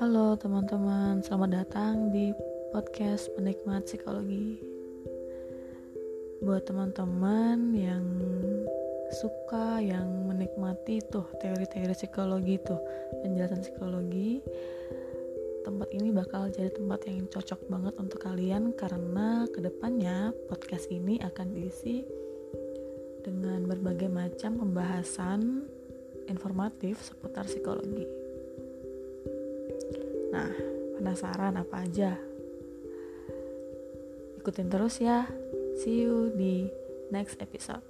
Halo teman-teman, selamat datang di podcast Penikmat Psikologi. Buat teman-teman yang suka, yang menikmati tuh teori-teori psikologi tuh, penjelasan psikologi, tempat ini bakal jadi tempat yang cocok banget untuk kalian karena ke depannya podcast ini akan diisi dengan berbagai macam pembahasan informatif seputar psikologi. Nah, penasaran apa aja? Ikutin terus ya. See you di next episode.